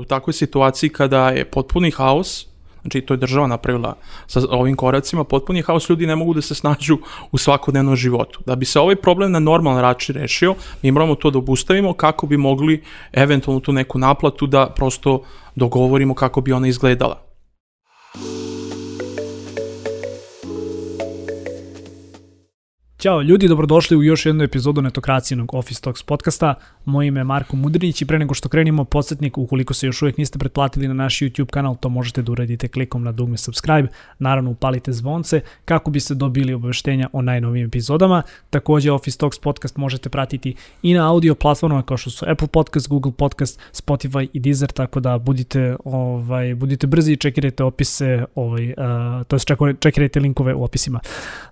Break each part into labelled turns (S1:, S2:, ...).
S1: U takvoj situaciji kada je potpuni haos, znači to je država napravila sa ovim koracima, potpuni haos ljudi ne mogu da se snađu u svakodnevnom životu. Da bi se ovaj problem na normalan način rešio, mi moramo to da obustavimo kako bi mogli eventualno tu neku naplatu da prosto dogovorimo kako bi ona izgledala.
S2: Ćao ljudi, dobrodošli u još jednu epizodu netokracijenog Office Talks podcasta. Moje ime je Marko Mudrinić i pre nego što krenimo, podsjetnik, ukoliko se još uvijek niste pretplatili na naš YouTube kanal, to možete da uradite klikom na dugme subscribe, naravno upalite zvonce kako biste dobili obaveštenja o najnovijim epizodama. Takođe Office Talks podcast možete pratiti i na audio platformama kao što su Apple Podcast, Google Podcast, Spotify i Deezer, tako da budite ovaj budite brzi i čekirajte opise, ovaj uh, to jest čekirajte linkove u opisima.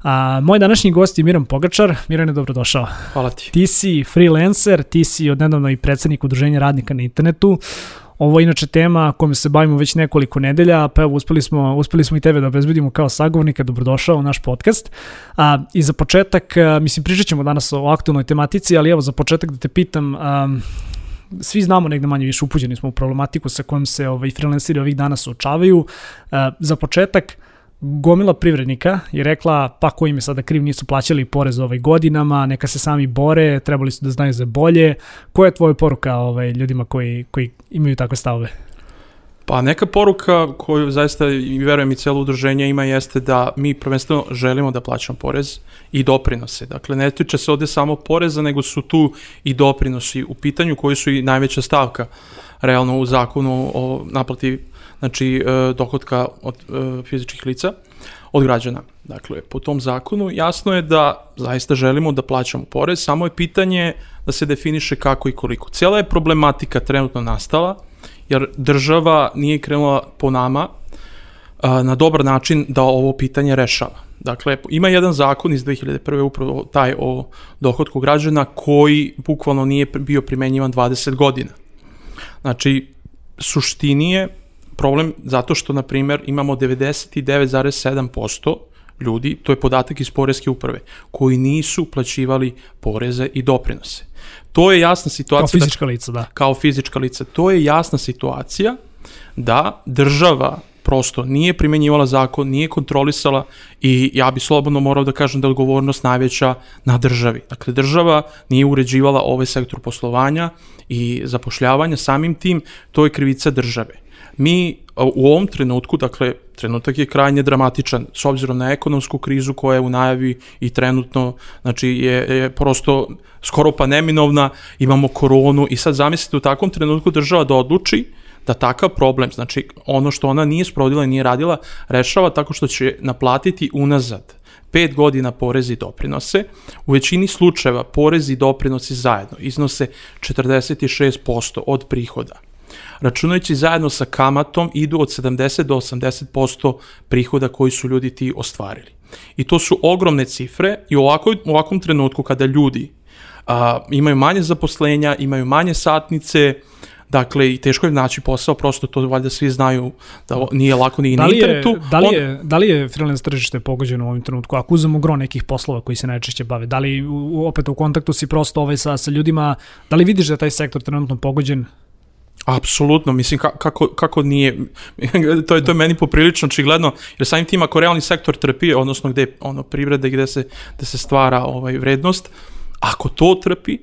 S2: A moj današnji gost je Miran Pogačar. Mirane, dobrodošao.
S1: Hvala ti.
S2: Ti si freelancer, ti si odnedavno i predsednik udruženja radnika na internetu. Ovo je inače tema kojom se bavimo već nekoliko nedelja, pa evo uspeli smo, uspeli smo i tebe da obezbedimo kao sagovornika, dobrodošao u naš podcast. A, I za početak, a, mislim, pričat ćemo danas o aktualnoj tematici, ali evo za početak da te pitam, a, svi znamo negde manje više upuđeni smo u problematiku sa kojom se ovaj, freelanceri ovih dana suočavaju. A, za početak, gomila privrednika je rekla pa ko im je sada kriv nisu plaćali porez ovaj godinama, neka se sami bore, trebali su da znaju za bolje. Koja je tvoja poruka ovaj, ljudima koji, koji imaju takve stavove?
S1: Pa neka poruka koju zaista i verujem i celo udruženje ima jeste da mi prvenstveno želimo da plaćamo porez i doprinose. Dakle, ne tiče se ovde samo poreza, nego su tu i doprinosi u pitanju koji su i najveća stavka realno u zakonu o naplati znači e, dohodka od e, fizičkih lica od građana. Dakle, po tom zakonu jasno je da zaista želimo da plaćamo porez, samo je pitanje da se definiše kako i koliko. Cijela je problematika trenutno nastala, jer država nije krenula po nama a, na dobar način da ovo pitanje rešava. Dakle, ima jedan zakon iz 2001. upravo taj o dohodku građana koji bukvalno nije bio primenjivan 20 godina. Znači, suštini je problem zato što, na primer, imamo 99,7% ljudi, to je podatak iz Poreske uprave, koji nisu plaćivali poreze i doprinose. To je jasna situacija...
S2: Kao fizička lica, da.
S1: Kao fizička lica. To je jasna situacija da država prosto nije primenjivala zakon, nije kontrolisala i ja bi slobodno morao da kažem da je odgovornost najveća na državi. Dakle, država nije uređivala ovaj sektor poslovanja i zapošljavanja, samim tim to je krivica države mi u ovom trenutku, dakle, trenutak je krajnje dramatičan s obzirom na ekonomsku krizu koja je u najavi i trenutno, znači, je, je prosto skoro pa neminovna, imamo koronu i sad zamislite u takvom trenutku država da odluči da takav problem, znači ono što ona nije sprovodila i nije radila, rešava tako što će naplatiti unazad pet godina porezi i doprinose. U većini slučajeva porezi i doprinosi zajedno iznose 46% od prihoda računajući zajedno sa kamatom idu od 70 do 80% prihoda koji su ljudi ti ostvarili. I to su ogromne cifre i u, ovakoj, u ovakvom trenutku kada ljudi a, imaju manje zaposlenja, imaju manje satnice, Dakle, i teško je naći posao, prosto to valjda svi znaju da nije lako ni
S2: da
S1: na internetu.
S2: Da li je, on... da li je freelance tržište pogođeno u ovim trenutku? Ako uzmemo gro nekih poslova koji se najčešće bave, da li opet u kontaktu si prosto ovaj sa, sa ljudima, da li vidiš da je taj sektor trenutno pogođen
S1: Apsolutno, mislim kako, kako nije, to je, to je meni poprilično očigledno, jer samim tim ako realni sektor trpi, odnosno gde ono privrede gde se, gde se stvara ovaj vrednost, ako to trpi,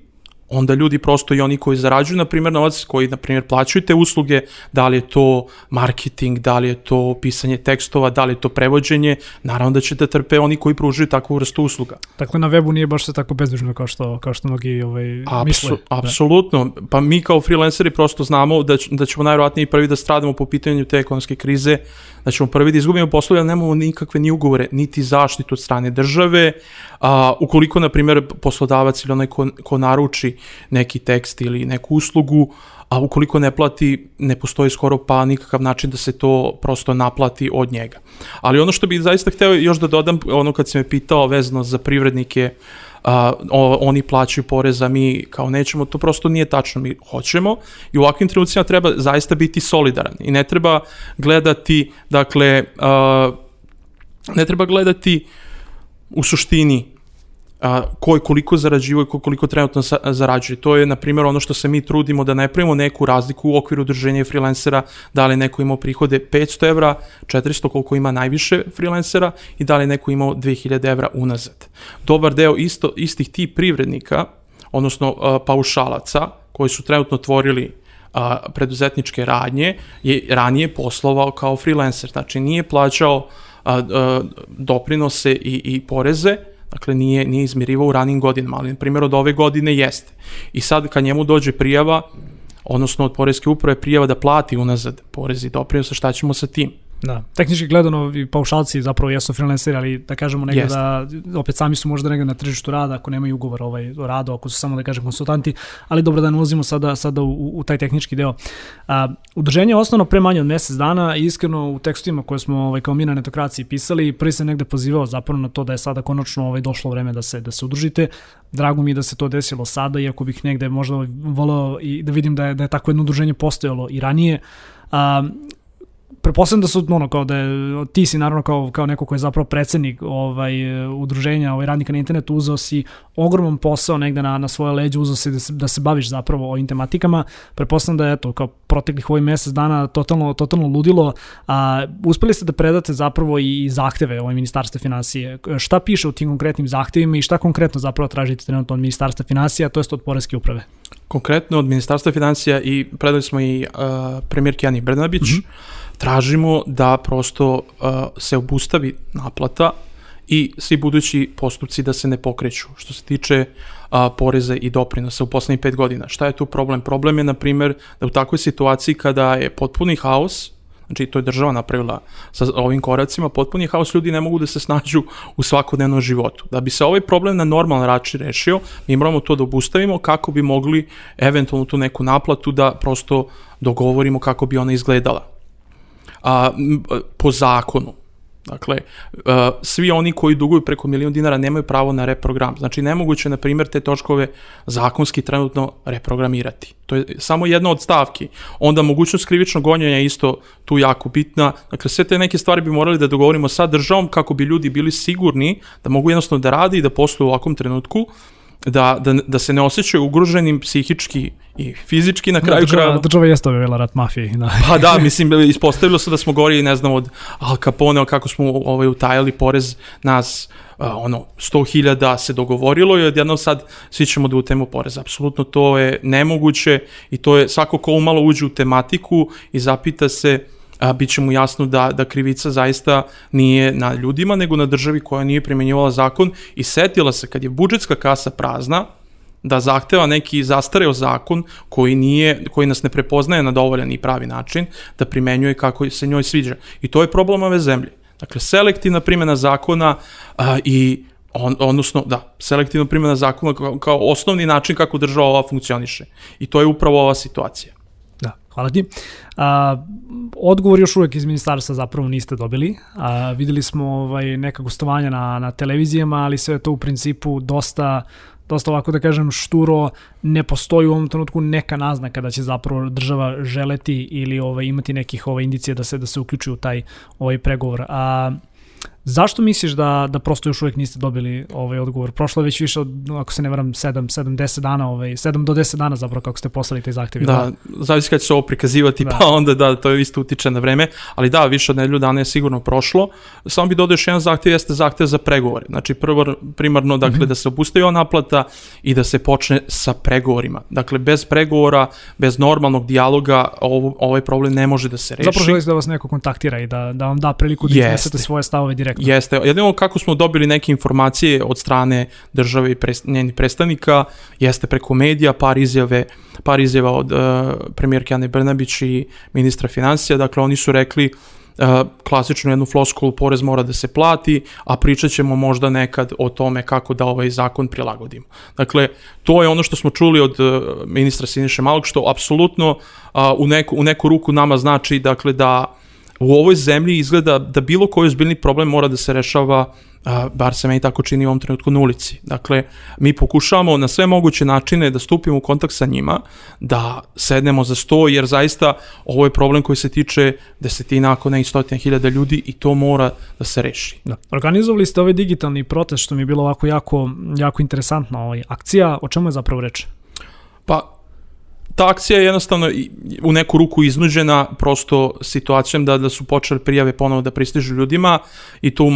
S1: onda ljudi prosto i oni koji zarađuju, na primjer, novac, koji, na primjer, plaćaju te usluge, da li je to marketing, da li je to pisanje tekstova, da li je to prevođenje, naravno da će da trpe oni koji pružaju takvu vrstu usluga.
S2: Dakle, na webu nije baš sve tako bezbrižno kao što, kao što mnogi ovaj, Apsu, misle.
S1: Da. Apsolutno. Pa mi kao freelanceri prosto znamo da, da ćemo najvjerojatnije prvi da stradamo po pitanju te ekonomske krize, da ćemo prvi da izgubimo poslove, ali nemamo nikakve ni ugovore, niti zaštitu od strane države. A, ukoliko, na primjer, poslodavac ili onaj ko, ko naruči neki tekst ili neku uslugu, a ukoliko ne plati, ne postoji skoro pa nikakav način da se to prosto naplati od njega. Ali ono što bih zaista hteo još da dodam, ono kad se me pitao vezano za privrednike, a, o, oni plaćaju porez, a mi kao nećemo, to prosto nije tačno, mi hoćemo i u ovakvim trenucima treba zaista biti solidaran i ne treba gledati, dakle, a, ne treba gledati u suštini a, ko je koliko zarađivo i ko koliko trenutno sa, zarađuje. To je, na primjer, ono što se mi trudimo da ne pravimo neku razliku u okviru udruženja freelancera, da li neko imao prihode 500 evra, 400 koliko ima najviše freelancera i da li neko imao 2000 evra unazad. Dobar deo isto, istih tih privrednika, odnosno a, paušalaca, koji su trenutno tvorili a, preduzetničke radnje, je ranije poslovao kao freelancer. Znači, nije plaćao a, a, doprinose i, i poreze, Dakle, nije, nije izmirivao u ranim godinama, ali, na primjer, od ove godine jeste. I sad, kad njemu dođe prijava, odnosno od Poreske uprave prijava da plati unazad porez i šta ćemo sa tim?
S2: Da, tehnički gledano i paušalci zapravo jesu freelanceri, ali da kažemo negde Jest. da opet sami su možda negde na tržištu rada ako nemaju ugovor ovaj, o radu, ako su samo da kažem konsultanti, ali dobro da ne ulazimo sada, sada u, u taj tehnički deo. A, udruženje je osnovno pre manje od mesec dana i iskreno u tekstovima koje smo ovaj, kao mi na netokraciji pisali, prvi se negde pozivao zapravo na to da je sada konačno ovaj, došlo vreme da se, da se udružite. Drago mi je da se to desilo sada, iako bih negde možda volao i da vidim da je, da je tako jedno udruženje postojalo i ranije. A, pretpostavljam da su ono kao da je, ti si naravno kao kao neko ko je zapravo predsednik ovaj udruženja ovaj radnika na internetu uzeo si ogroman posao negde na na svoje leđe uzeo si da se, da se baviš zapravo ovim tematikama. Pretpostavljam da je eto kao proteklih ovih mesec dana totalno totalno ludilo a uspeli ste da predate zapravo i zahteve ovaj ministarstva finansije. Šta piše u tim konkretnim zahtevima i šta konkretno zapravo tražite trenutno od ministarstva finansija to jest od poreske uprave?
S1: Konkretno od ministarstva finansija i predali smo i uh, premijerki Ani Brnabić. Mm -hmm tražimo da prosto uh, se obustavi naplata i svi budući postupci da se ne pokreću. Što se tiče a, poreza i doprinosa u poslednjih pet godina. Šta je tu problem? Problem je, na primer, da u takvoj situaciji kada je potpuni haos, znači to je država napravila sa ovim koracima, potpuni haos, ljudi ne mogu da se snađu u svakodnevnom životu. Da bi se ovaj problem na normalan račin rešio, mi moramo to da obustavimo kako bi mogli eventualno tu neku naplatu da prosto dogovorimo kako bi ona izgledala a, po zakonu. Dakle, a, svi oni koji duguju preko milion dinara nemaju pravo na reprogram. Znači, nemoguće, na primjer, te točkove zakonski trenutno reprogramirati. To je samo jedna od stavki. Onda mogućnost krivičnog gonjenja je isto tu jako bitna. Dakle, sve te neke stvari bi morali da dogovorimo sa državom kako bi ljudi bili sigurni da mogu jednostavno da radi i da posluju u ovakvom trenutku da, da, da se ne osjećaju ugroženim psihički i fizički na kraju
S2: država, kraja. Država jeste objavila rat mafiji.
S1: Da. Pa da, mislim, ispostavilo se da smo gori, ne znam, od Al Capone, kako smo ovaj, utajali porez nas, uh, ono, 100.000 se dogovorilo i odjednom sad svi ćemo da utemo porez. Apsolutno to je nemoguće i to je svako ko umalo uđe u tematiku i zapita se a, bit će mu jasno da, da krivica zaista nije na ljudima, nego na državi koja nije primjenjivala zakon i setila se kad je budžetska kasa prazna, da zahteva neki zastareo zakon koji nije koji nas ne prepoznaje na dovoljan i pravi način da primenjuje kako se njoj sviđa. I to je problem ove zemlje. Dakle, selektivna primjena zakona a, i on, odnosno, da, selektivna primjena zakona kao, kao osnovni način kako država ova funkcioniše. I to je upravo ova situacija.
S2: Hvala ti. A, odgovor još uvek iz ministarstva zapravo niste dobili. A, videli smo ovaj, neka gostovanja na, na televizijama, ali sve to u principu dosta dosta ovako da kažem šturo, ne postoji u ovom trenutku neka naznaka da će zapravo država želeti ili ovaj imati nekih ovaj indicija da se da se uključi u taj ovaj pregovor. A Zašto misliš da, da prosto još uvek niste dobili ovaj odgovor? Prošlo je već više od, ako se ne varam, 7, 7 10 dana, ovaj, 7 do 10 dana zapravo kako ste poslali taj zahtev.
S1: Da, da, zavisi kada će se ovo prikazivati, da. pa onda da, to je isto utiče na vreme, ali da, više od nedelju dana je sigurno prošlo. Samo bi dodao još jedan zahtev, jeste zahtev za pregovore. Znači, prvo, primarno, dakle, mm -hmm. da se obustavi naplata i da se počne sa pregovorima. Dakle, bez pregovora, bez normalnog dijaloga, ovo, ovaj problem ne može da se reši.
S2: Zapravo želite da vas neko kontaktira i da, da vam da priliku da iznesete svoje stavove direktno
S1: direktno. Jeste. Jedino kako smo dobili neke informacije od strane države i pres, njenih predstavnika, jeste preko medija, par izjave, par izjava od uh, premijerke Ane Brnabić i ministra financija, dakle oni su rekli uh, klasičnu jednu floskulu porez mora da se plati, a pričat ćemo možda nekad o tome kako da ovaj zakon prilagodimo. Dakle, to je ono što smo čuli od uh, ministra Siniše Malog, što apsolutno uh, u, neku, u neku ruku nama znači dakle, da u ovoj zemlji izgleda da bilo koji ozbiljni problem mora da se rešava a, bar se meni tako čini u ovom trenutku na ulici. Dakle, mi pokušavamo na sve moguće načine da stupimo u kontakt sa njima, da sednemo za sto, jer zaista ovo je problem koji se tiče desetina, ako ne i stotina hiljada ljudi i to mora da se reši.
S2: Da. Organizovali ste ovaj digitalni protest, što mi je bilo ovako jako, jako interesantna ovaj akcija. O čemu je zapravo reč?
S1: Pa, ta akcija je jednostavno u neku ruku iznuđena prosto situacijom da, da su počeli prijave ponovo da pristižu ljudima i tu uh,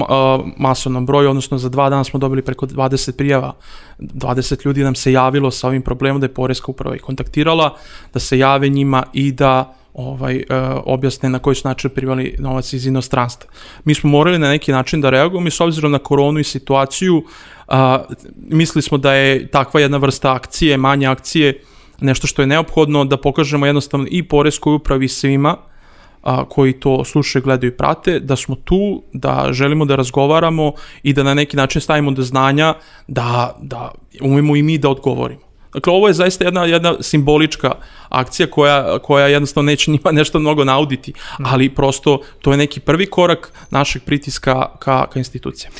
S1: masovnom broju, odnosno za dva dana smo dobili preko 20 prijava. 20 ljudi nam se javilo sa ovim problemom da je Poreska uprava i kontaktirala, da se jave njima i da ovaj, uh, objasne na koji su način privali novac iz inostranstva. Mi smo morali na neki način da reagujemo i s obzirom na koronu i situaciju, uh, mislili smo da je takva jedna vrsta akcije, manje akcije, nešto što je neophodno da pokažemo jednostavno i poreskoj upravi svima a, koji to slušaju, gledaju i prate, da smo tu, da želimo da razgovaramo i da na neki način stavimo do znanja da, da umemo i mi da odgovorimo. Dakle, ovo je zaista jedna, jedna simbolička akcija koja, koja jednostavno neće njima nešto mnogo nauditi, ali prosto to je neki prvi korak našeg pritiska ka, ka institucijama.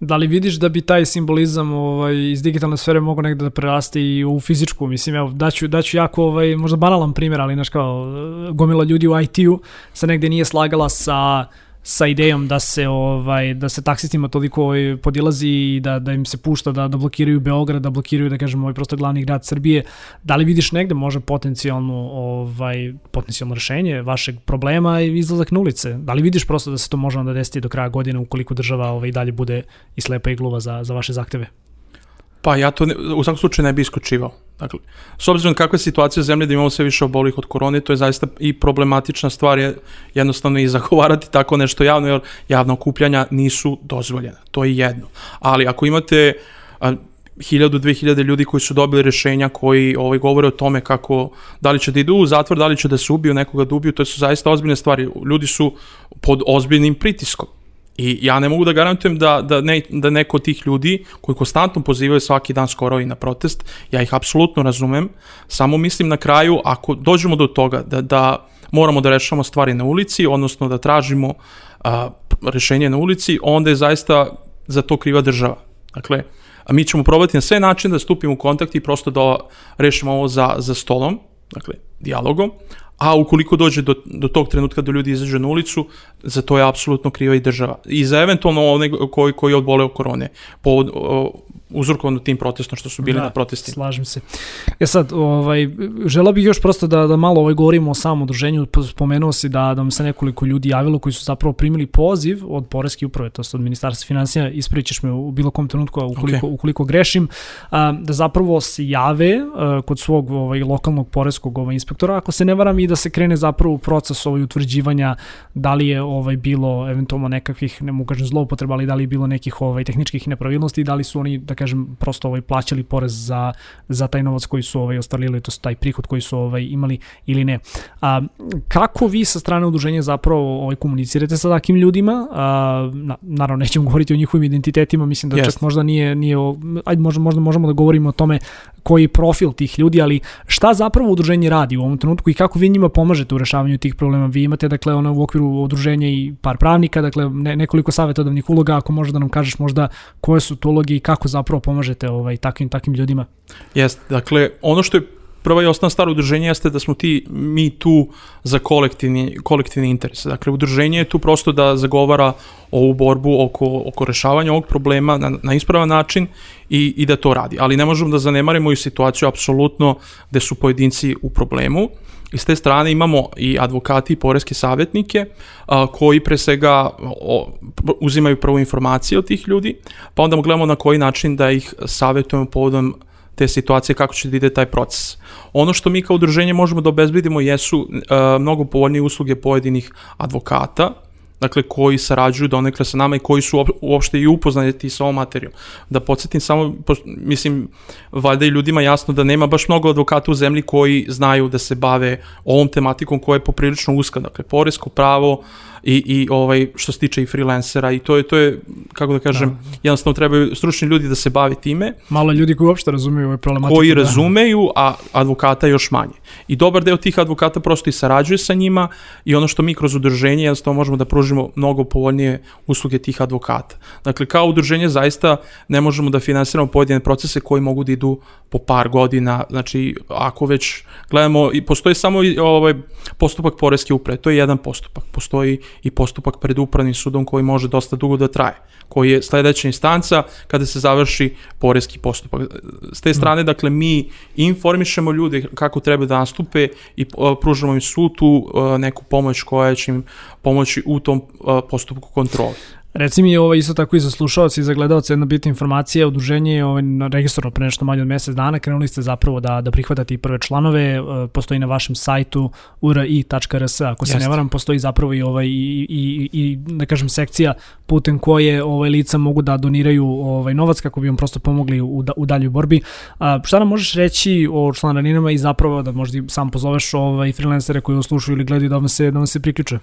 S2: Da li vidiš da bi taj simbolizam ovaj, iz digitalne sfere mogao negde da preraste i u fizičku? Mislim, evo, daću, daću jako, ovaj, možda banalan primjer, ali, znaš, kao, gomila ljudi u IT-u se negde nije slagala sa sa idejom da se ovaj da se taksistima toliko ovaj, podilazi i da da im se pušta da da blokiraju Beograd, da blokiraju da kažemo ovaj prosto glavni grad Srbije. Da li vidiš negde može potencijalno ovaj potencijalno rešenje vašeg problema i izlazak na ulice? Da li vidiš prosto da se to može onda desiti do kraja godine ukoliko država ovaj dalje bude i slepa i gluva za za vaše zahteve?
S1: Pa ja to ne, u svakom slučaju ne bi iskočivao. Dakle, s obzirom kakva je situacija u zemlji da imamo sve više obolih od korone, to je zaista i problematična stvar je jednostavno i zagovarati tako nešto javno, jer javna okupljanja nisu dozvoljena. To je jedno. Ali ako imate a, hiljadu, dve hiljade ljudi koji su dobili rešenja koji ovaj, govore o tome kako, da li će da idu u zatvor, da li će da se ubiju, nekoga da ubiju, to su zaista ozbiljne stvari. Ljudi su pod ozbiljnim pritiskom. I ja ne mogu da garantujem da, da, ne, da neko od tih ljudi koji konstantno pozivaju svaki dan skoro i na protest, ja ih apsolutno razumem, samo mislim na kraju ako dođemo do toga da, da moramo da rešamo stvari na ulici, odnosno da tražimo a, rešenje na ulici, onda je zaista za to kriva država. Dakle, a mi ćemo probati na sve načine da stupimo u kontakt i prosto da rešimo ovo za, za stolom, dakle, dijalogom, a ukoliko dođe do, do tog trenutka da ljudi izađu na ulicu, za to je apsolutno kriva i država. I za eventualno one koji, koji odbole od korone, po, uzrokovano tim protestom što su bili da, na protestima.
S2: slažem se. E sad, ovaj, žela bih još prosto da, da malo ovaj, govorimo o samom udruženju. Spomenuo si da, da vam se nekoliko ljudi javilo koji su zapravo primili poziv od Poreske uprave, to od Ministarstva financija, ispravit ćeš me u bilo kom trenutku ukoliko, okay. ukoliko grešim, a, da zapravo se jave a, kod svog ovaj, lokalnog poreskog ovaj, inspektora, ako se ne varam, i da se krene zapravo u proces ovaj, utvrđivanja da li je ovaj bilo eventualno nekakvih, ne mogu kažem zloupotreba, ali da li je bilo nekih ovaj, tehničkih nepravilnosti, da li su oni, da kažem, prosto ovaj, plaćali porez za, za taj novac koji su ovaj, ostvarili, to taj prihod koji su ovaj, imali ili ne. A, kako vi sa strane udruženja zapravo ovaj, komunicirate sa takim ljudima? A, na, naravno, nećemo govoriti o njihovim identitetima, mislim da yes. čak možda nije, nije ajde možda, možda možemo da govorimo o tome koji je profil tih ljudi, ali šta zapravo udruženje radi u ovom trenutku i kako vi njima pomažete u rešavanju tih problema? Vi imate dakle ono u okviru udruženja i par pravnika, dakle ne, nekoliko savetodavnih uloga, ako možeš da nam kažeš možda koje su to uloge i kako zapravo pomažete ovaj takvim takvim ljudima?
S1: Jeste, dakle ono što je prva i osnovna stvar udruženja jeste da smo ti, mi tu za kolektivni, kolektivni interes. Dakle, udruženje je tu prosto da zagovara ovu borbu oko, oko rešavanja ovog problema na, na ispravan način i, i da to radi. Ali ne možemo da zanemarimo i situaciju apsolutno gde su pojedinci u problemu. I s te strane imamo i advokati i poreske savjetnike a, koji pre svega o, uzimaju prvu informacije od tih ljudi, pa onda gledamo na koji način da ih savjetujemo povodom te situacije kako će da ide taj proces. Ono što mi kao udruženje možemo da obezbedimo jesu uh, mnogo povoljnije usluge pojedinih advokata, dakle koji sarađuju donekle sa nama i koji su uopšte i upoznati sa ovom materijom. Da podsjetim samo, mislim, valjda i ljudima jasno da nema baš mnogo advokata u zemlji koji znaju da se bave ovom tematikom koja je poprilično uska, dakle, poresko pravo i, i ovaj, što se tiče i freelancera i to je, to je kako da kažem, da. jednostavno trebaju stručni ljudi da se bavi time.
S2: Malo ljudi koji uopšte razumeju ove problematike.
S1: Koji da. razumeju, a advokata još manje. I dobar deo tih advokata prosto i sarađuje sa njima i ono što mi kroz udruženje jednostavno možemo da pružimo mnogo povoljnije usluge tih advokata. Dakle, kao udruženje zaista ne možemo da finansiramo pojedine procese koji mogu da idu po par godina, znači ako već gledamo, i postoji samo ovaj postupak poreske uprave, to je jedan postupak, postoji i postupak pred upravnim sudom koji može dosta dugo da traje, koji je sledeća instanca kada se završi poreski postupak. S te strane, dakle, mi informišemo ljude kako treba da nastupe i pružamo im svu tu neku pomoć koja će im pomoći u tom postupku kontrole.
S2: Reci mi ovo isto tako i za slušalce i za gledalce jedna bitna informacija, udruženje je ovaj, registrovano pre nešto manje od mesec dana, krenuli ste zapravo da, da prihvatate i prve članove, e, postoji na vašem sajtu uri.rs, ako se Jeste. ne varam, postoji zapravo i, ovaj, i, i, i, da kažem sekcija putem koje ovaj, lica mogu da doniraju ovaj, novac kako bi vam prosto pomogli u, u daljoj borbi. A, šta nam možeš reći o članarinama i zapravo da možda sam pozoveš ovaj, freelancere koji uslušaju ili gledaju da vam se, da vam se priključe?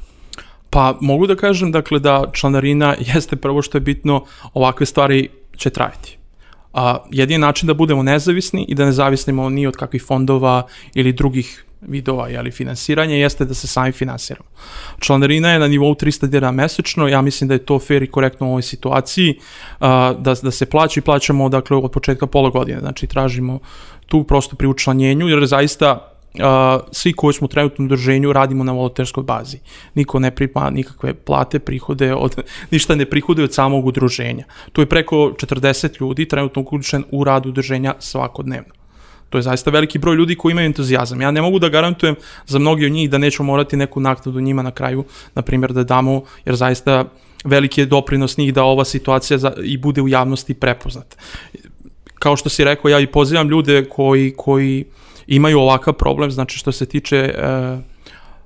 S1: Pa mogu da kažem dakle da članarina jeste prvo što je bitno, ovakve stvari će trajati. A, jedini način da budemo nezavisni i da ne zavisnimo ni od kakvih fondova ili drugih vidova ili finansiranja jeste da se sami finansiramo. Članarina je na nivou 300 dinara mesečno, ja mislim da je to fair i korektno u ovoj situaciji, a, da, da se plaća i plaćamo dakle, od početka pola godine, znači tražimo tu prosto pri učlanjenju, jer zaista uh, svi koji smo trenutno u udruženju radimo na volonterskoj bazi. Niko ne prima nikakve plate, prihode, od, ništa ne prihode od samog udruženja. Tu je preko 40 ljudi trenutno uključen u rad udruženja svakodnevno. To je zaista veliki broj ljudi koji imaju entuzijazam. Ja ne mogu da garantujem za mnogi od njih da nećemo morati neku naknadu njima na kraju, na primjer, da damo, jer zaista veliki je doprinos njih da ova situacija za, i bude u javnosti prepoznata. Kao što si rekao, ja i pozivam ljude koji, koji imaju ovakav problem, znači što se tiče e,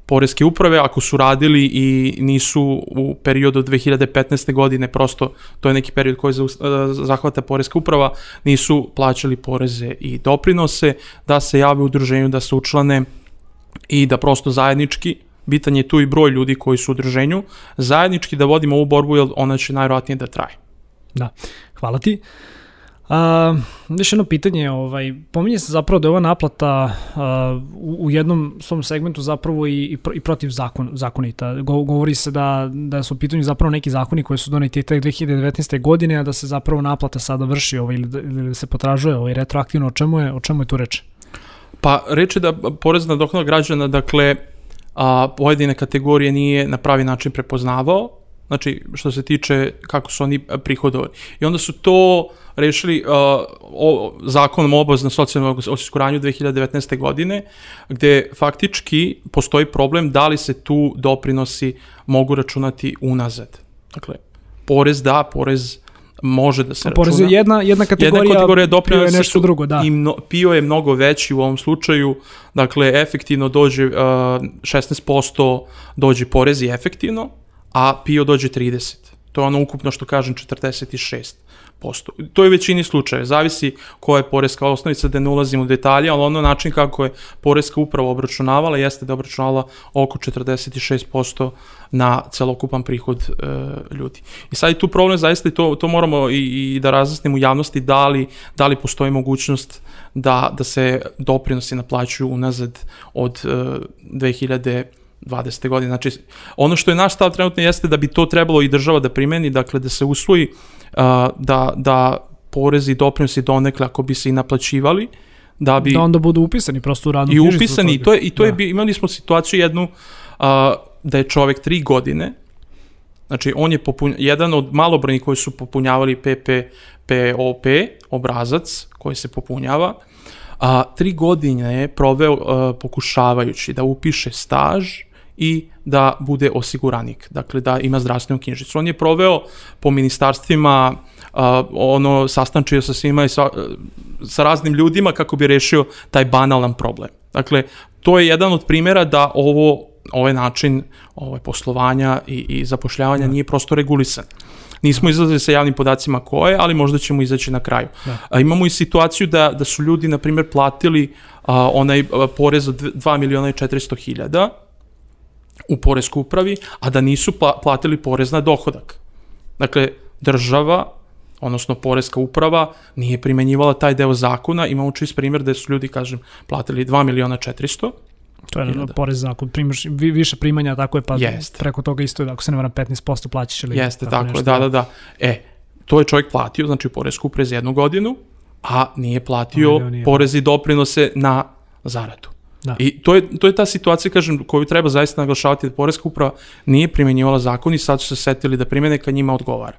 S1: poreske uprave, ako su radili i nisu u periodu od 2015. godine, prosto to je neki period koji e, zahvata poreska uprava, nisu plaćali poreze i doprinose, da se jave u udruženju, da se učlane i da prosto zajednički, bitan je tu i broj ljudi koji su u udruženju, zajednički da vodimo ovu borbu, jer ona će najvjerojatnije da traje.
S2: Da, hvala ti. A, još jedno pitanje, ovaj, pominje se zapravo da je ova naplata a, u, u jednom svom segmentu zapravo i, i, i protiv zakon, zakonita. Go, govori se da, da su u pitanju zapravo neki zakoni koji su doneti te 2019. godine, a da se zapravo naplata sada vrši ovaj, ili, da, ili da se potražuje ovaj, retroaktivno. O čemu je, o čemu je tu reč?
S1: Pa reče da porez na dohodak građana, dakle, a, pojedine kategorije nije na pravi način prepoznavao, znači što se tiče kako su oni prihodovali. I onda su to rešili uh, o, zakonom o obaveznom socijalnom osiguranju 2019. godine, gde faktički postoji problem da li se tu doprinosi mogu računati unazad. Dakle, porez da, porez može da se računa.
S2: Porez je jedna, jedna kategorija, jedna kategorija doprinosa je nešto drugo, da.
S1: I mno, PIO je mnogo veći u ovom slučaju, dakle, efektivno dođe uh, 16% dođe porez i efektivno, a PIO dođe 30. To je ono ukupno što kažem 46 posto. To je u većini slučaje, zavisi koja je poreska osnovica, da ne ulazim u detalje, ali ono način kako je poreska uprava obračunavala jeste da obračunala oko 46% na celokupan prihod e, ljudi. I sad je tu problem, zaista i to, to moramo i, i da razjasnimo u javnosti da li, da li postoji mogućnost da, da se doprinosi naplaćuju unazad od e, 2000 20. godine. Znači, ono što je naš stav trenutno jeste da bi to trebalo i država da primeni, dakle da se usvoji da, da porezi i doprinosi donekle ako bi se i naplaćivali, da bi...
S2: Da onda budu upisani prosto u radnu
S1: I upisani, i to je, i to da. je, imali smo situaciju jednu a, da je čovek tri godine, znači on je popun, jedan od malobrojnih koji su popunjavali PPPOP, obrazac koji se popunjava, a, tri godine je proveo a, pokušavajući da upiše staž i da bude osiguranik, dakle da ima zdravstvenu knjižicu. On je proveo po ministarstvima ono sastančio sa svima i sa, sa raznim ljudima kako bi rešio taj banalan problem. Dakle, to je jedan od primjera da ovo ovaj način ovaj poslovanja i, i zapošljavanja da. nije prosto regulisan. Nismo izlazili sa javnim podacima koje, ali možda ćemo izaći na kraju. Da. A, imamo i situaciju da, da su ljudi, na primjer, platili a, onaj a, porez od 2 miliona i 400 hiljada, u poreskoj upravi, a da nisu pla platili porez na dohodak. Dakle, država, odnosno poreska uprava, nije primenjivala taj deo zakona. Imamo čist primjer da su ljudi, kažem, platili 2 miliona 400,
S2: To je na porez ako primaš vi- više primanja, tako je, pa
S1: Jeste.
S2: preko toga isto, ako se ne varam, 15% plaćaš ili
S1: Jeste, tako, je,
S2: nešto.
S1: da, da, da. E, to je čovjek platio, znači poresku za jednu godinu, a nije platio
S2: A, nije.
S1: porez i doprinose na zaradu.
S2: Da.
S1: I to je, to je ta situacija, kažem, koju treba zaista naglašavati da poreska uprava nije primjenjivala zakon i sad su se setili da primene kad njima odgovara.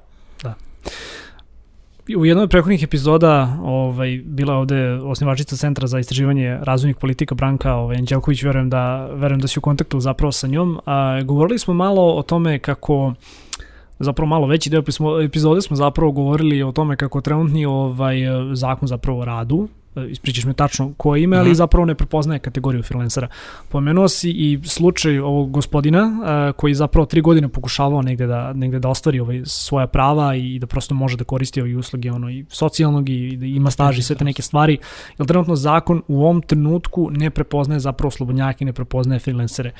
S2: U jednoj od prethodnih epizoda ovaj, bila ovde osnivačica Centra za istraživanje razvojnih politika Branka ovaj, Anđelković, verujem da, verujem da si u kontaktu zapravo sa njom. A, govorili smo malo o tome kako zapravo malo veći deo epizode smo zapravo govorili o tome kako trenutni ovaj zakon zapravo radu ispričaš mi tačno koje ime, ali
S1: Mhm.
S2: zapravo ne prepoznaje kategoriju freelancera. Pomenuo si i slučaj ovog gospodina a, koji zapravo tri godine pokušavao negde da, negde da ostvari ovaj, svoja prava i da prosto može da koristi ove usluge ono, i socijalnog i da ima staž i sve te neke stvari. Jer trenutno zakon u ovom trenutku ne prepoznaje zapravo slobodnjake, ne prepoznaje freelancere.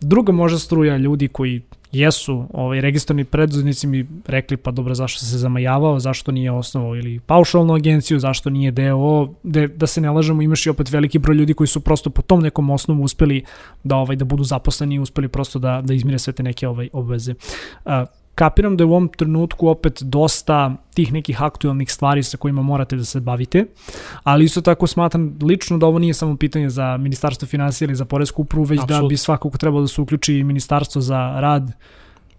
S2: Druga možda struja ljudi koji jesu ovaj, registrovani preduzetnici mi rekli pa dobro zašto se zamajavao, zašto nije osnovao ili paušalnu agenciju, zašto nije DO, de, da se ne lažemo imaš i opet veliki broj ljudi koji su prosto po tom nekom osnovu uspeli da ovaj da budu zaposleni i uspeli prosto da da izmire sve te neke ovaj obveze. A, kapiram da je u ovom trenutku opet dosta tih nekih aktualnih stvari sa kojima morate da se bavite, ali isto tako smatram lično da ovo nije samo pitanje za Ministarstvo financija ili za Poresku upravu, već da
S1: Apsolutno.
S2: bi svakako trebalo da se uključi i Ministarstvo za rad,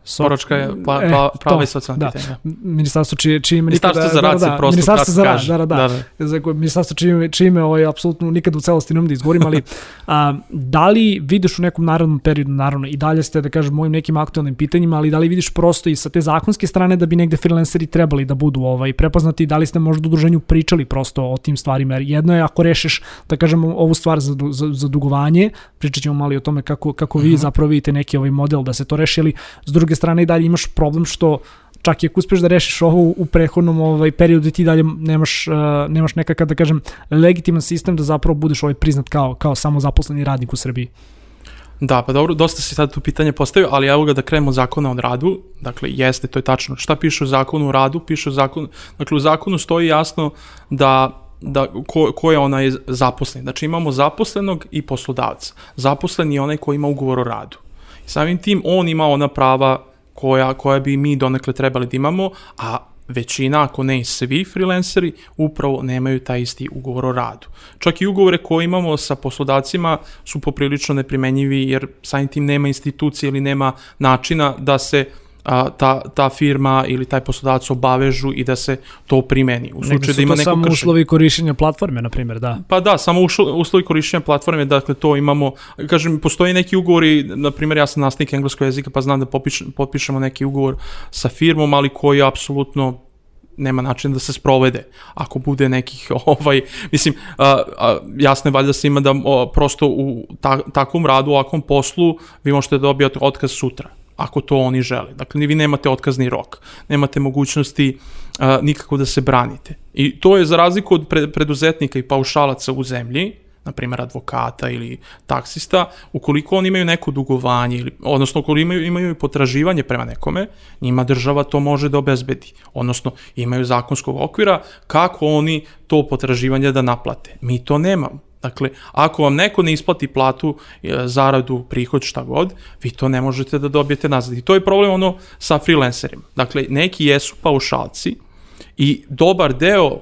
S2: so-
S1: Poročka je pla,
S2: E,
S1: pla, prava i socijalna
S2: da.
S1: pitanja.
S2: Ministarstvo čije, čije ime
S1: Ministarstvo za rad
S2: da, da,
S1: prosto
S2: Ministarstvo za rad, da, da, da, za koje ministarstvo čime, čime ovaj, apsolutno nikad u celosti ne da izgovorim, ali a, da li vidiš u nekom narodnom periodu, naravno, i dalje ste, da kažem, mojim nekim aktualnim pitanjima, ali da li vidiš prosto i sa te zakonske strane da bi negde freelanceri trebali da budu ovaj, prepoznati, da li ste možda u udruženju pričali prosto o tim stvarima, jer jedno je ako rešiš, da kažem, ovu stvar za, za, za dugovanje, pričat ćemo malo i o tome kako, kako vi zapravo vidite neki ovaj model da se to reši, ali s druge strane i dalje imaš problem što čak i ako uspeš da rešiš ovo u prethodnom ovaj periodu ti dalje nemaš uh, nemaš nekakav da kažem legitiman sistem da zapravo budeš ovaj priznat kao kao samozaposleni radnik u Srbiji.
S1: Da, pa dobro, dosta si sad tu pitanje postavio, ali evo ga da krenemo zakona o radu. Dakle, jeste, to je tačno. Šta piše u zakonu o radu? Piše u zakonu, dakle, u zakonu stoji jasno da da ko, ko je onaj zaposleni. Znači imamo zaposlenog i poslodavca. Zaposleni je onaj koji ima ugovor o radu. Samim tim on ima ona prava koja, koja bi mi donekle trebali da imamo, a većina, ako ne i svi freelanceri, upravo nemaju taj isti ugovor o radu. Čak i ugovore koje imamo sa poslodavcima su poprilično neprimenjivi jer samim tim nema institucije ili nema načina da se a, ta, ta firma ili taj poslodavac obavežu i da se to primeni. U slučaju da ima neko
S2: samo
S1: kršenje.
S2: uslovi korišćenja platforme, na primjer, da.
S1: Pa da, samo uslovi korišćenja platforme, dakle to imamo, kažem, postoji neki ugovori, na primjer ja sam nastavnik engleskog jezika pa znam da popiš, potpišemo neki ugovor sa firmom, ali koji apsolutno nema način da se sprovede ako bude nekih ovaj mislim a, a, jasno je valjda svima da o, prosto u ta, takvom radu, u ovakvom poslu vi možete dobijati otkaz sutra ako to oni žele. Dakle, vi nemate otkazni rok, nemate mogućnosti a, nikako da se branite. I to je za razliku od pre, preduzetnika i paušalaca u zemlji, na primjer advokata ili taksista, ukoliko oni imaju neko dugovanje, ili, odnosno ukoliko imaju, imaju potraživanje prema nekome, njima država to može da obezbedi. Odnosno, imaju zakonskog okvira kako oni to potraživanje da naplate. Mi to nemamo. Dakle, ako vam neko ne isplati platu, e, zaradu, prihod, šta god, vi to ne možete da dobijete nazad. I to je problem ono sa freelancerima. Dakle, neki jesu paušalci i dobar deo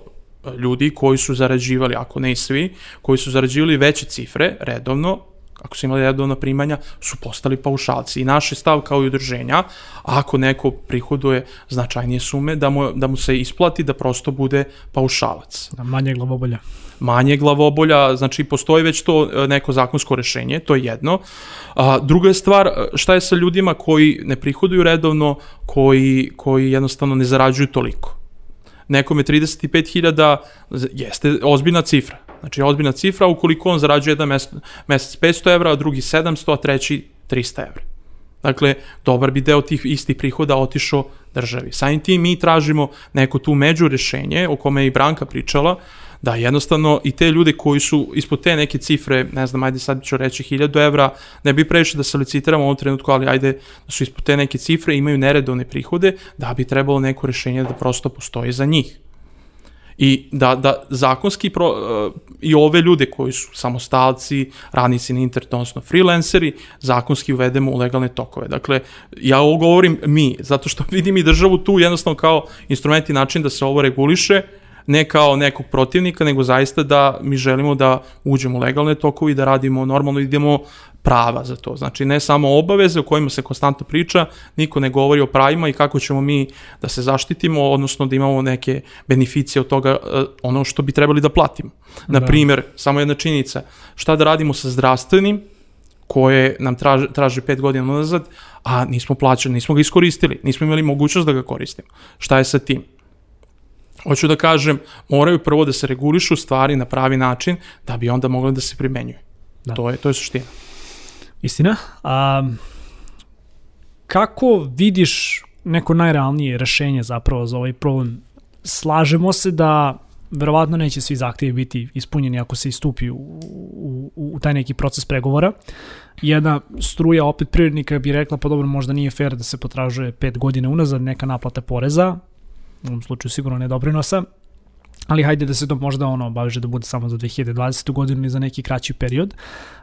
S1: ljudi koji su zarađivali, ako ne i svi, koji su zarađivali veće cifre redovno, ako su imali redovna primanja, su postali paušalci. I naš je stav kao i udruženja, ako neko prihoduje značajnije sume, da mu, da mu se isplati da prosto bude paušalac
S2: da manje glavobolja.
S1: manje glavobolja, znači postoji već to e, neko zakonsko rešenje, to je jedno. A, druga je stvar, e, šta je sa ljudima koji ne prihoduju redovno, koji, koji jednostavno ne zarađuju toliko. Nekome 35.000 z- jeste ozbiljna cifra. Znači ozbiljna cifra ukoliko on zarađuje jedan mesec, mesec 500 evra, a drugi 700, a treći 300 evra. Dakle, dobar bi deo tih istih prihoda otišao državi. Samim tim mi tražimo neko tu među rešenje o kome je i Branka pričala, da jednostavno i te ljude koji su ispod te neke cifre, ne znam, ajde sad ću reći 1000 evra, ne bi previše da se licitiramo u ovom trenutku, ali ajde da su ispod te neke cifre imaju neredovne prihode, da bi trebalo neko rešenje da prosto postoji za njih i da, da zakonski pro, uh, i ove ljude koji su samostalci, radnici na internetu, odnosno freelanceri, zakonski uvedemo u legalne tokove. Dakle, ja ovo govorim mi, zato što vidim i državu tu jednostavno kao instrument i način da se ovo reguliše, ne kao nekog protivnika, nego zaista da mi želimo da uđemo u legalne tokove i da radimo normalno, idemo prava za to. Znači, ne samo obaveze o kojima se konstantno priča, niko ne govori o pravima i kako ćemo mi da se zaštitimo, odnosno da imamo neke beneficije od toga, eh, ono što bi trebali da platimo. Na da. primjer, samo jedna činjenica, šta da radimo sa zdravstvenim, koje nam traže, traže pet godina nazad, a nismo plaćali, nismo ga iskoristili, nismo imali mogućnost da ga koristimo. Šta je sa tim? Hoću da kažem, moraju prvo da se regulišu stvari na pravi način da bi onda mogli da se primenjuju. Da. To je to je suština.
S2: Istina. A, kako vidiš neko najrealnije rešenje zapravo za ovaj problem? Slažemo se da verovatno neće svi zahtjevi biti ispunjeni ako se istupi u, u, u taj neki proces pregovora. Jedna struja opet prirodnika bi rekla pa dobro možda nije fair da se potražuje pet godine unazad neka naplata poreza, u ovom slučaju sigurno ne doprinosa, ali hajde da se to možda ono obaveže da bude samo za 2020. godinu ili za neki kraći period.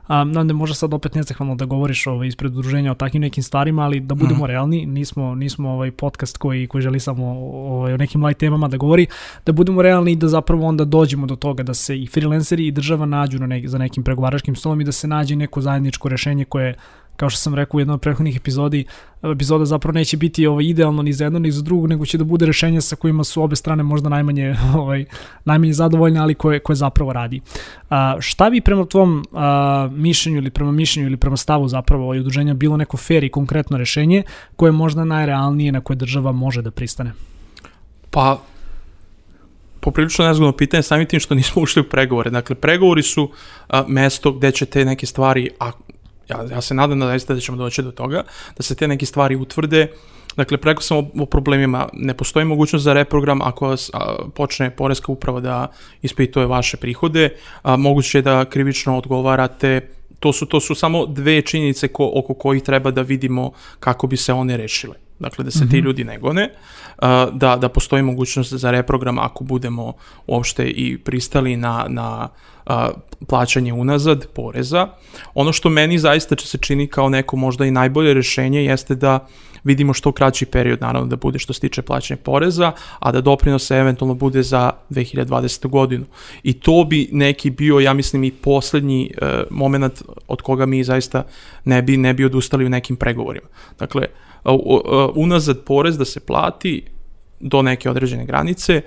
S2: Um, nam da možda sad opet nezahvalno da govoriš ovaj, ispred udruženja o takvim nekim stvarima, ali da budemo mm -hmm. realni, nismo, nismo ovaj podcast koji, koji želi samo ovaj, o nekim light temama da govori, da budemo realni i da zapravo onda dođemo do toga da se i freelanceri i država nađu na ne, za nekim pregovaračkim stolom i da se nađe neko zajedničko rešenje koje kao što sam rekao u jednom od prethodnih epizodi, epizoda zapravo neće biti ovaj, idealno ni za jedno ni za drugo, nego će da bude rešenje sa kojima su obe strane možda najmanje, ovaj, najmanje zadovoljne, ali koje, koje zapravo radi. A, šta bi prema tvom a, mišljenju ili prema mišljenju ili prema stavu zapravo ovaj, udruženja bilo neko fair i konkretno rešenje koje je možda najrealnije na koje država može da pristane?
S1: Pa, poprilično nezgodno pitanje samim tim što nismo ušli u pregovore. Dakle, pregovori su a, mesto gde će te neke stvari, a ja, ja se nadam da zaista da ćemo doći do toga, da se te neke stvari utvrde, Dakle, preko sam o, o problemima, ne postoji mogućnost za reprogram ako vas a, počne Poreska uprava da ispituje vaše prihode, a, moguće je da krivično odgovarate, to su, to su samo dve činjenice ko, oko kojih treba da vidimo kako bi se one rešile. Dakle, da se mm -hmm. ti mhm. ljudi ne gone, da, da postoji mogućnost za reprogram ako budemo uopšte i pristali na, na a, plaćanje unazad poreza. Ono što meni zaista će se čini kao neko možda i najbolje rešenje jeste da vidimo što kraći period naravno da bude što se tiče plaćanja poreza, a da doprinos eventualno bude za 2020. godinu. I to bi neki bio, ja mislim, i poslednji e, moment od koga mi zaista ne bi, ne bi odustali u nekim pregovorima. Dakle, unazad porez da se plati do neke određene granice,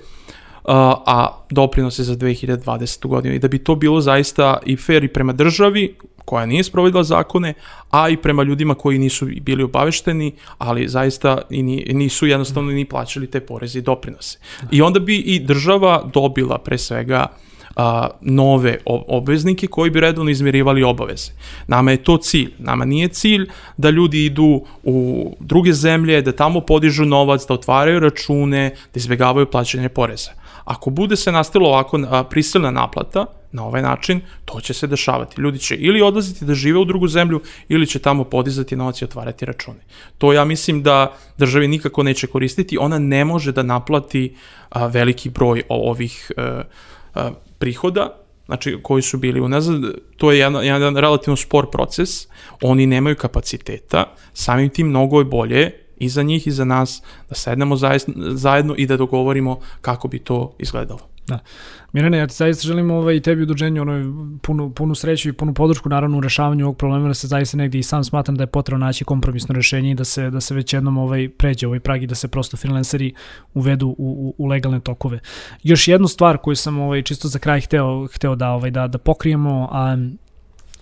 S1: a doprinose za 2020. godinu i da bi to bilo zaista i fair i prema državi koja nije sprovodila zakone, a i prema ljudima koji nisu bili obavešteni, ali zaista i nisu jednostavno ni plaćali te poreze i doprinose. I onda bi i država dobila pre svega a, nove obveznike koji bi redovno izmirivali obaveze. Nama je to cilj. Nama nije cilj da ljudi idu u druge zemlje, da tamo podižu novac, da otvaraju račune, da izbjegavaju plaćanje poreza. Ako bude se nastavilo ovako prisilna naplata, na ovaj način, to će se dešavati. Ljudi će ili odlaziti da žive u drugu zemlju, ili će tamo podizati novac i otvarati račune. To ja mislim da državi nikako neće koristiti. Ona ne može da naplati a, veliki broj ovih a, a, prihoda, znači koji su bili unazad, to je jedan, jedan relativno spor proces, oni nemaju kapaciteta, samim tim mnogo je bolje i za njih i za nas da sednemo zajedno i da dogovorimo kako bi to izgledalo.
S2: Da. Mirane, ja ti zaista želim ovaj, tebi udruženju ono, punu, punu sreću i punu podršku naravno u rešavanju ovog problema, da se zaista negdje i sam smatram da je potrebno naći kompromisno rešenje i da se, da se već jednom ovaj, pređe ovaj prag i da se prosto freelanceri uvedu u, u, u legalne tokove. Još jednu stvar koju sam ovaj, čisto za kraj hteo, hteo da, ovaj, da, da pokrijemo, a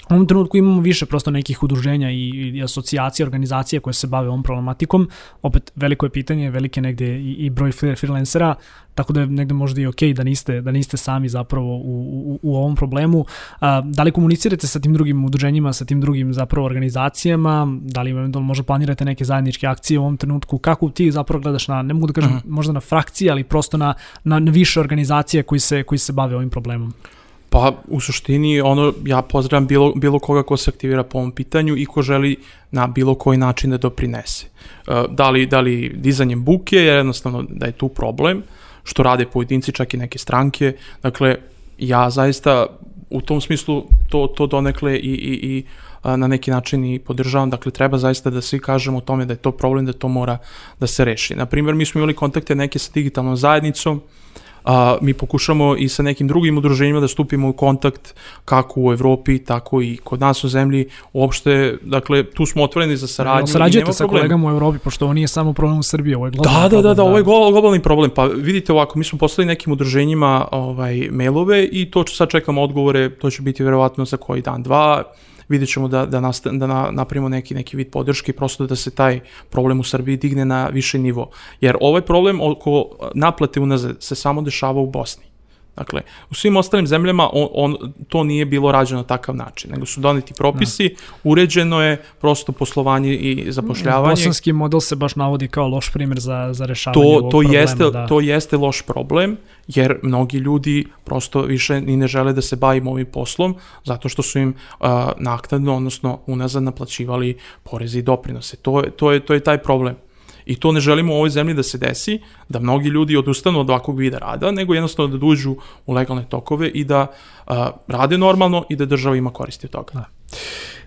S2: U ovom trenutku imamo više prosto nekih udruženja i, i asocijacija, organizacija koje se bave ovom problematikom. Opet, veliko je pitanje, velike negde i, i broj freelancera, tako da je negde možda i okej okay da niste, da niste sami zapravo u, u, u ovom problemu. A, da li komunicirate sa tim drugim udruženjima, sa tim drugim zapravo organizacijama, da li eventualno možda planirate neke zajedničke akcije u ovom trenutku, kako ti zapravo gledaš na, ne mogu da kažem uh mhm. -huh. možda na frakcije, ali prosto na, na, na više organizacije koji se, koji se bave ovim problemom?
S1: Pa u suštini ono ja pozdravljam bilo, bilo koga ko se aktivira po ovom pitanju i ko želi na bilo koji način da doprinese. E, da li, da li dizanjem buke, jer jednostavno da je tu problem, što rade pojedinci, čak i neke stranke. Dakle, ja zaista u tom smislu to, to donekle i, i, i na neki način i podržavam, dakle treba zaista da svi kažemo o tome da je to problem, da to mora da se reši. Naprimjer, mi smo imali kontakte neke sa digitalnom zajednicom, a, mi pokušamo i sa nekim drugim udruženjima da stupimo u kontakt kako u Evropi, tako i kod nas u zemlji, uopšte, dakle, tu smo otvoreni za saradnju.
S2: Sarađujete sa problem. kolegama u Evropi, pošto ovo nije samo problem u Srbiji, ovo je globalni
S1: da, da, da, da, ovo je globalni problem. Pa vidite ovako, mi smo poslali nekim udruženjima ovaj, mailove i to sad čekamo odgovore, to će biti verovatno za koji dan, dva, vidjet ćemo da, da, nasta, da na, napravimo neki, neki vid podrške prosto da se taj problem u Srbiji digne na više nivo. Jer ovaj problem oko naplate unazad se samo dešava u Bosni. Dakle, u svim ostalim zemljama on, on, to nije bilo rađeno na takav način, nego su doneti propisi, da. uređeno je prosto poslovanje i zapošljavanje.
S2: Bosanski model se baš navodi kao loš primjer za, za rešavanje
S1: to,
S2: ovog
S1: to
S2: problema.
S1: Jeste, da. To jeste loš problem, jer mnogi ljudi prosto više ni ne žele da se bavimo ovim poslom, zato što su im uh, naknadno, odnosno unazad naplaćivali porezi i doprinose. To, to, je, to je taj problem. I to ne želimo u ovoj zemlji da se desi, da mnogi ljudi odustanu od ovakvog vida rada, nego jednostavno da dužu u legalne tokove i da a, rade normalno i da država ima koristi od toga. Da.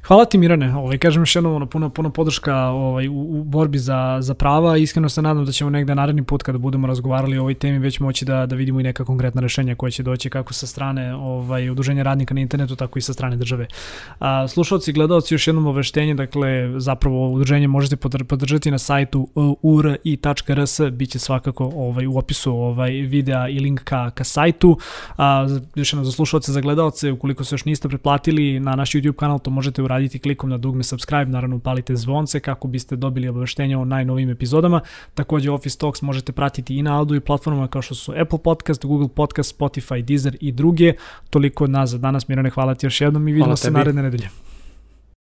S2: Hvala ti Mirane, ovaj, kažem još jednom, ono, puno, puno podrška ovaj, u, u borbi za, za prava i iskreno se nadam da ćemo negde naredni put kada budemo razgovarali o ovoj temi već moći da, da vidimo i neka konkretna rešenja koja će doći kako sa strane ovaj, udruženja radnika na internetu, tako i sa strane države. A, slušalci i gledalci, još jednom oveštenje, dakle, zapravo udruženje možete podržati na sajtu uri.rs, bit će svakako ovaj, u opisu ovaj, videa i link ka, ka sajtu. A, još jednom za slušalce, za gledalce, ukoliko se još niste preplatili na naš YouTube kanal, to možete uraditi uraditi klikom na dugme subscribe, naravno upalite zvonce kako biste dobili obaveštenja o najnovim epizodama. Takođe Office Talks možete pratiti i na audio i platformama kao što su Apple Podcast, Google Podcast, Spotify, Deezer i druge. Toliko od nas za danas. Mirane, hvala ti još jednom i vidimo se naredne nedelje.